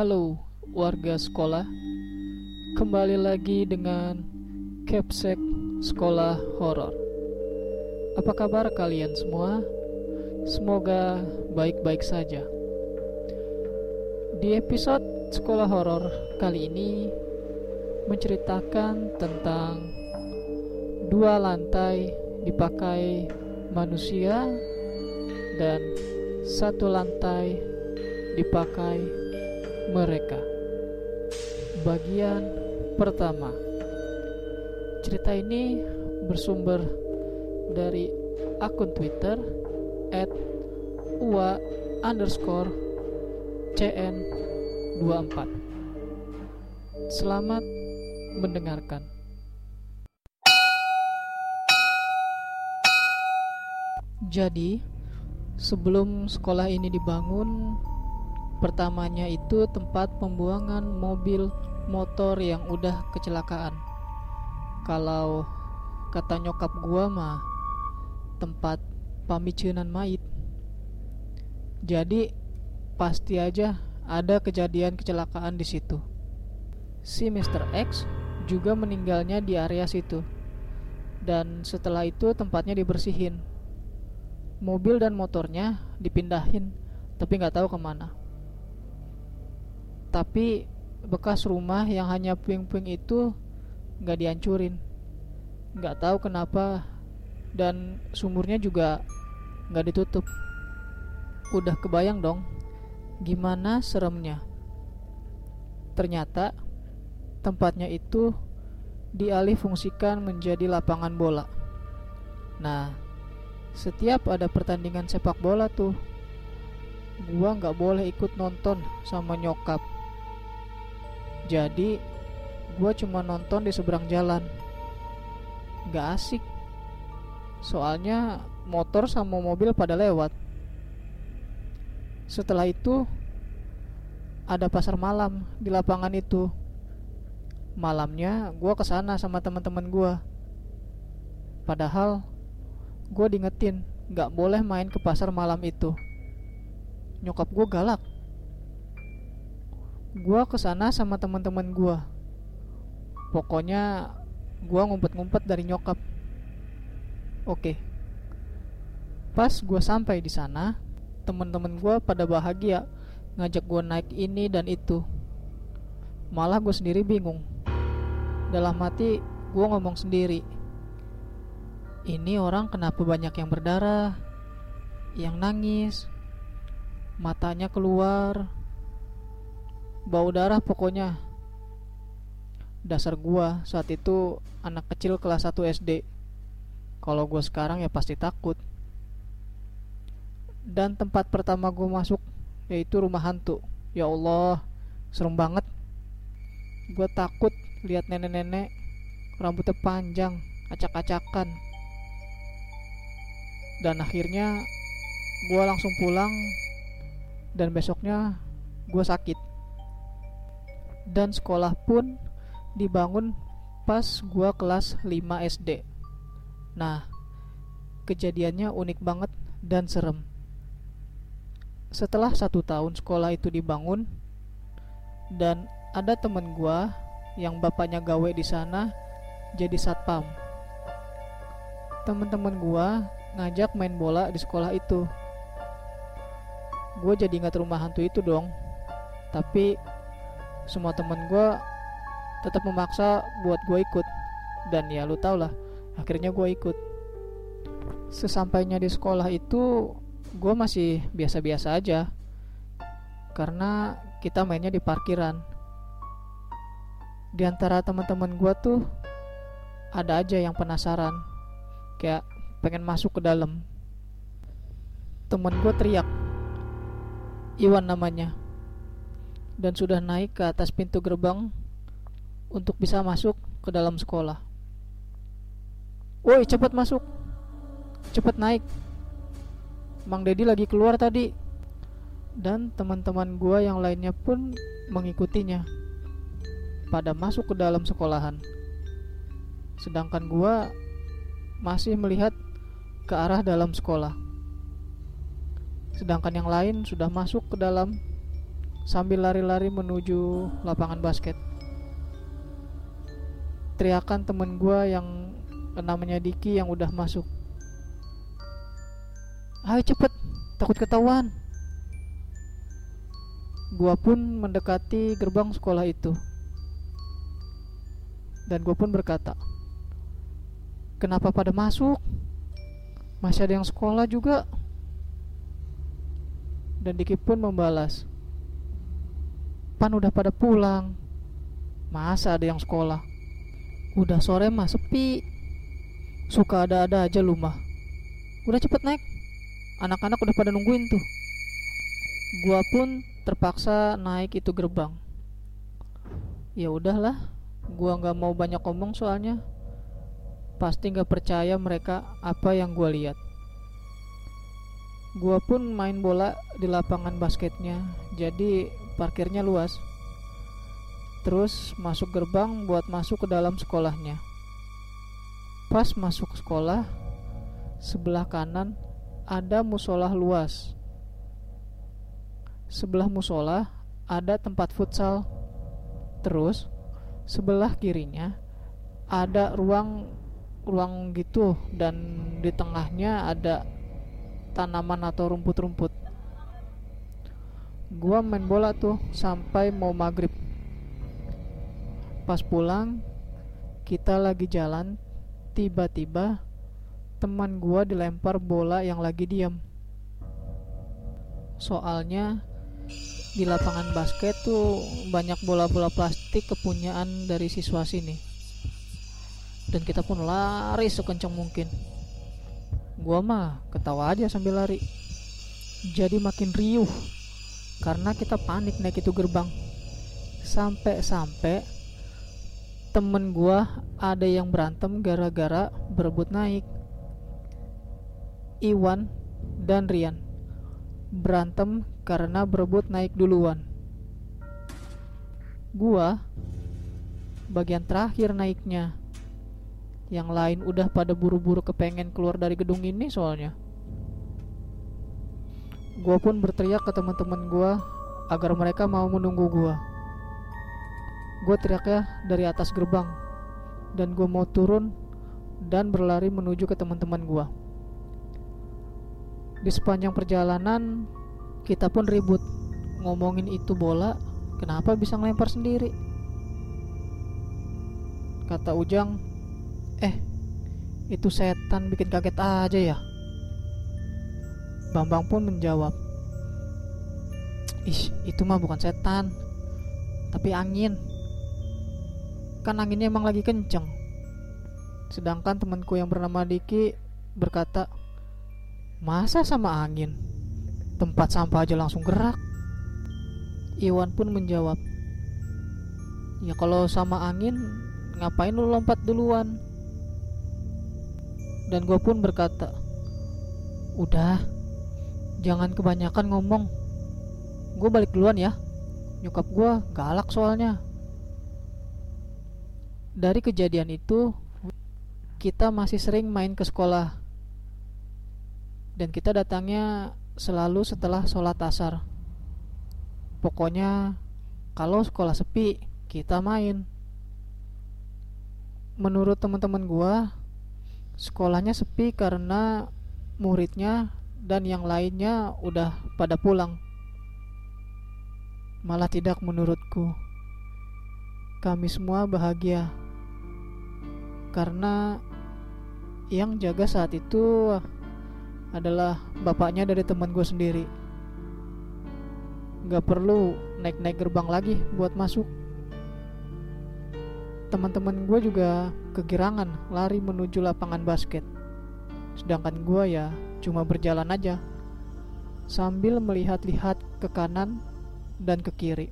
Halo warga sekolah. Kembali lagi dengan Capsek Sekolah Horor. Apa kabar kalian semua? Semoga baik-baik saja. Di episode Sekolah Horor kali ini Menceritakan tentang Dua lantai dipakai manusia Dan satu lantai dipakai mereka. Bagian pertama. Cerita ini bersumber dari akun Twitter at ua underscore cn24 Selamat mendengarkan Jadi sebelum sekolah ini dibangun Pertamanya itu tempat pembuangan mobil motor yang udah kecelakaan. Kalau kata nyokap gua mah tempat pamicunan mayit. Jadi pasti aja ada kejadian kecelakaan di situ. Si Mr. X juga meninggalnya di area situ. Dan setelah itu tempatnya dibersihin. Mobil dan motornya dipindahin, tapi nggak tahu ke mana tapi bekas rumah yang hanya puing-puing itu nggak dihancurin. Nggak tahu kenapa. Dan sumurnya juga nggak ditutup. Udah kebayang dong gimana seremnya? Ternyata tempatnya itu dialih fungsikan menjadi lapangan bola. Nah setiap ada pertandingan sepak bola tuh gua nggak boleh ikut nonton sama nyokap jadi gue cuma nonton di seberang jalan. Gak asik. Soalnya motor sama mobil pada lewat. Setelah itu Ada pasar malam di lapangan itu. Malamnya gue ke sana sama teman-teman gue Padahal Gue diingetin Gak boleh main ke pasar malam itu. Nyokap gue galak Gua ke sana sama teman-teman gua. Pokoknya gua ngumpet-ngumpet dari nyokap. Oke. Pas gua sampai di sana, teman-teman gua pada bahagia ngajak gua naik ini dan itu. Malah gue sendiri bingung. Dalam hati gue ngomong sendiri. Ini orang kenapa banyak yang berdarah, yang nangis, matanya keluar, bau darah pokoknya. Dasar gua saat itu anak kecil kelas 1 SD kalau gua sekarang ya pasti takut. Dan tempat pertama gua masuk yaitu rumah hantu. Ya Allah serem banget. Gua takut lihat nenek-nenek rambutnya panjang acak-acakan. Dan akhirnya gua langsung pulang dan besoknya gua sakit dan sekolah pun dibangun pas gua kelas 5 SD. Nah, kejadiannya unik banget dan serem. Setelah satu tahun sekolah itu dibangun dan ada temen gua yang bapaknya gawe di sana jadi satpam. Temen-temen gua ngajak main bola di sekolah itu. Gue jadi ingat rumah hantu itu dong. Tapi semua temen gue tetap memaksa buat gue ikut. Dan ya lu tau lah akhirnya gue ikut. Sesampainya di sekolah itu gue masih biasa-biasa aja. Karena kita mainnya di parkiran. Di antara teman-teman gue tuh ada aja yang penasaran. Kayak pengen masuk ke dalam. Temen gue teriak. Iwan namanya dan sudah naik ke atas pintu gerbang untuk bisa masuk ke dalam sekolah. Woi, cepat masuk. Cepat naik. Mang Dedi lagi keluar tadi. Dan teman-teman gua yang lainnya pun mengikutinya. Pada masuk ke dalam sekolahan. Sedangkan gua masih melihat ke arah dalam sekolah. Sedangkan yang lain sudah masuk ke dalam sambil lari-lari menuju lapangan basket. Teriakan temen gue yang namanya Diki yang udah masuk. Ayo cepet, takut ketahuan. Gua pun mendekati gerbang sekolah itu. Dan gue pun berkata, Kenapa pada masuk? Masih ada yang sekolah juga. Dan Diki pun membalas, Pan udah pada pulang. Masa ada yang sekolah? Udah sore mah sepi. Suka ada-ada aja lu mah. Udah cepet naik. Anak-anak udah pada nungguin tuh. Gua pun terpaksa naik itu gerbang. Ya udahlah, gua nggak mau banyak ngomong soalnya pasti nggak percaya mereka apa yang gua lihat. Gua pun main bola di lapangan basketnya, jadi parkirnya luas. Terus masuk gerbang buat masuk ke dalam sekolahnya. Pas masuk sekolah, sebelah kanan ada musola luas. Sebelah musola ada tempat futsal. Terus sebelah kirinya ada ruang ruang gitu dan di tengahnya ada tanaman atau rumput-rumput gua main bola tuh sampai mau maghrib. Pas pulang kita lagi jalan tiba-tiba teman gua dilempar bola yang lagi diam soalnya di lapangan basket tuh banyak bola-bola plastik kepunyaan dari siswa sini. Dan kita pun lari sekencang mungkin. Gua mah ketawa aja sambil lari. Jadi makin riuh karena kita panik naik itu gerbang. Sampai-sampai temen gua ada yang berantem gara-gara berebut naik. Iwan dan Rian berantem karena berebut naik duluan. Gua bagian terakhir naiknya. Yang lain udah pada buru-buru kepengen keluar dari gedung ini soalnya Gue pun berteriak ke teman-teman gue agar mereka mau menunggu gue. Gue teriaknya dari atas gerbang dan gue mau turun dan berlari menuju ke teman-teman gue. Di sepanjang perjalanan kita pun ribut ngomongin itu bola kenapa bisa ngelempar sendiri. Kata Ujang, eh itu setan bikin kaget aja ya. Bambang pun menjawab, Ih, itu mah bukan setan, tapi angin. Kan anginnya emang lagi kenceng. Sedangkan temanku yang bernama Diki berkata, Masa sama angin? Tempat sampah aja langsung gerak. Iwan pun menjawab, Ya kalau sama angin, ngapain lu lompat duluan? Dan gue pun berkata, Udah, jangan kebanyakan ngomong. Gue balik duluan ya. Nyokap gue galak soalnya. Dari kejadian itu kita masih sering main ke sekolah. Dan kita datangnya selalu setelah sholat asar. Pokoknya kalau sekolah sepi kita main. Menurut teman-teman gue sekolahnya sepi karena muridnya dan yang lainnya udah pada pulang. Malah tidak menurutku. Kami semua bahagia karena yang jaga saat itu adalah bapaknya dari teman gue sendiri. Gak perlu naik-naik gerbang lagi buat masuk. Teman-teman gue juga kegirangan lari menuju lapangan basket. Sedangkan gue ya cuma berjalan aja sambil melihat-lihat ke kanan dan ke kiri.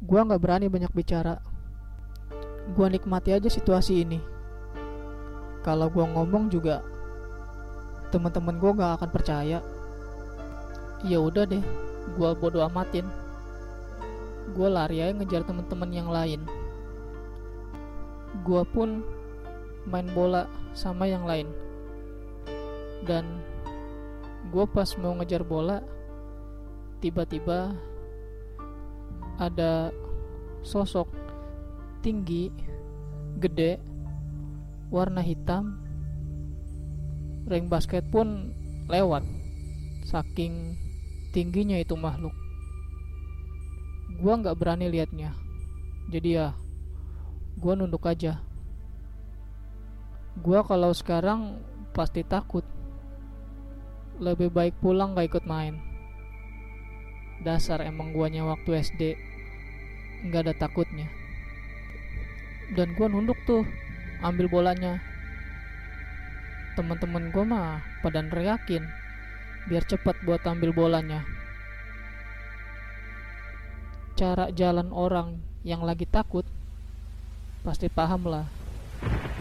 Gua nggak berani banyak bicara. Gua nikmati aja situasi ini. Kalau gua ngomong juga teman-teman gua nggak akan percaya. Ya udah deh, gua bodo amatin. Gua lari aja ngejar teman-teman yang lain. Gua pun main bola sama yang lain dan gue pas mau ngejar bola tiba-tiba ada sosok tinggi, gede, warna hitam. Ring basket pun lewat. Saking tingginya itu makhluk. Gua nggak berani liatnya. Jadi ya, gua nunduk aja. Gua kalau sekarang pasti takut. Lebih baik pulang gak ikut main. Dasar emang guanya waktu SD nggak ada takutnya. Dan gua nunduk tuh ambil bolanya. Teman-teman gua mah pada neriakin biar cepat buat ambil bolanya. Cara jalan orang yang lagi takut pasti paham lah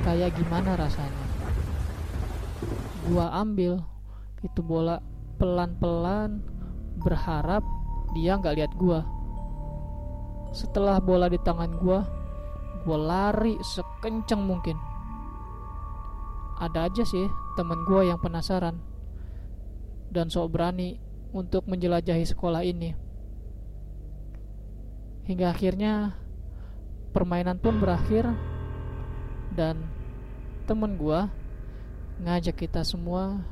kayak gimana rasanya. Gua ambil itu bola pelan-pelan berharap dia nggak lihat gua. Setelah bola di tangan gua gua lari sekencang mungkin. Ada aja sih temen gua yang penasaran dan sok berani untuk menjelajahi sekolah ini. Hingga akhirnya permainan pun berakhir dan temen gua ngajak kita semua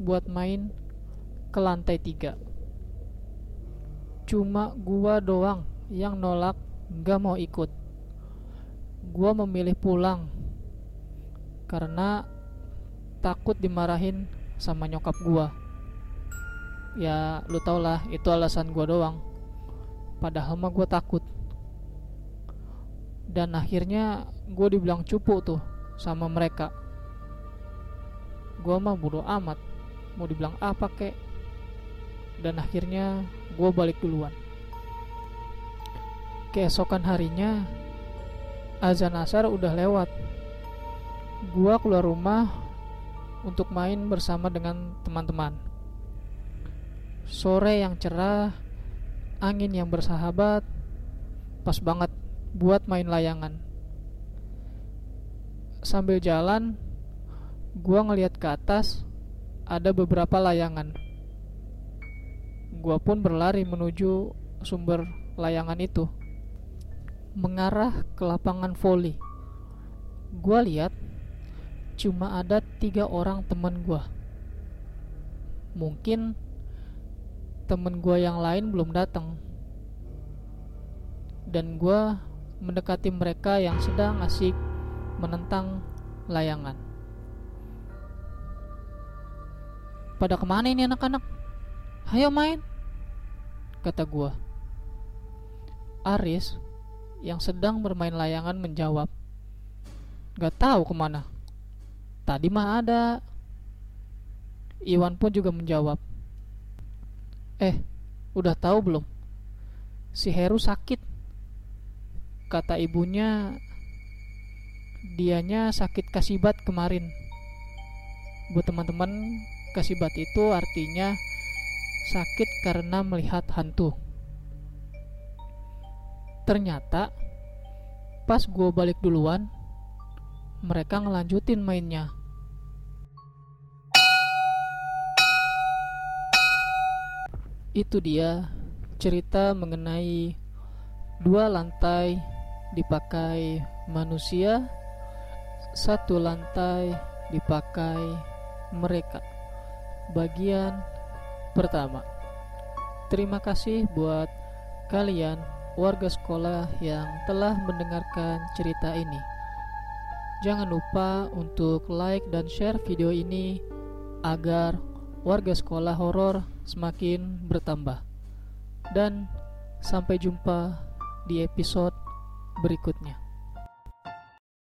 buat main ke lantai tiga. Cuma gua doang yang nolak gak mau ikut. Gua memilih pulang karena takut dimarahin sama nyokap gua. Ya lu tau lah itu alasan gua doang. Padahal mah gua takut. Dan akhirnya gue dibilang cupu tuh sama mereka. Gue mah bodo amat mau dibilang apa kek dan akhirnya gue balik duluan. Keesokan harinya azan asar udah lewat. Gue keluar rumah untuk main bersama dengan teman-teman. Sore yang cerah angin yang bersahabat pas banget buat main layangan. Sambil jalan gua ngeliat ke atas ada beberapa layangan. Gua pun berlari menuju sumber layangan itu. Mengarah ke lapangan voli. Gua lihat Cuma ada tiga orang teman gua. Mungkin temen gua yang lain belum datang. Dan gua mendekati mereka yang sedang asik menentang layangan Pada ke mana ini anak-anak? Ayo main Kata gua. Aris Yang sedang bermain layangan menjawab Gak tahu ke mana. Tadi mah ada. Iwan pun juga menjawab Eh Udah tahu belum? Si Heru sakit. Kata ibunya Dianya sakit kasibat kemarin. Buat teman-teman Kasibat itu artinya sakit karena melihat hantu. Ternyata pas gue balik duluan, mereka ngelanjutin mainnya. Itu dia cerita mengenai dua lantai dipakai manusia, satu lantai dipakai mereka. Bagian pertama. Terima kasih buat kalian warga sekolah yang telah mendengarkan cerita ini. Jangan lupa untuk like dan share video ini agar warga sekolah horor semakin bertambah. Dan sampai jumpa di episode berikutnya.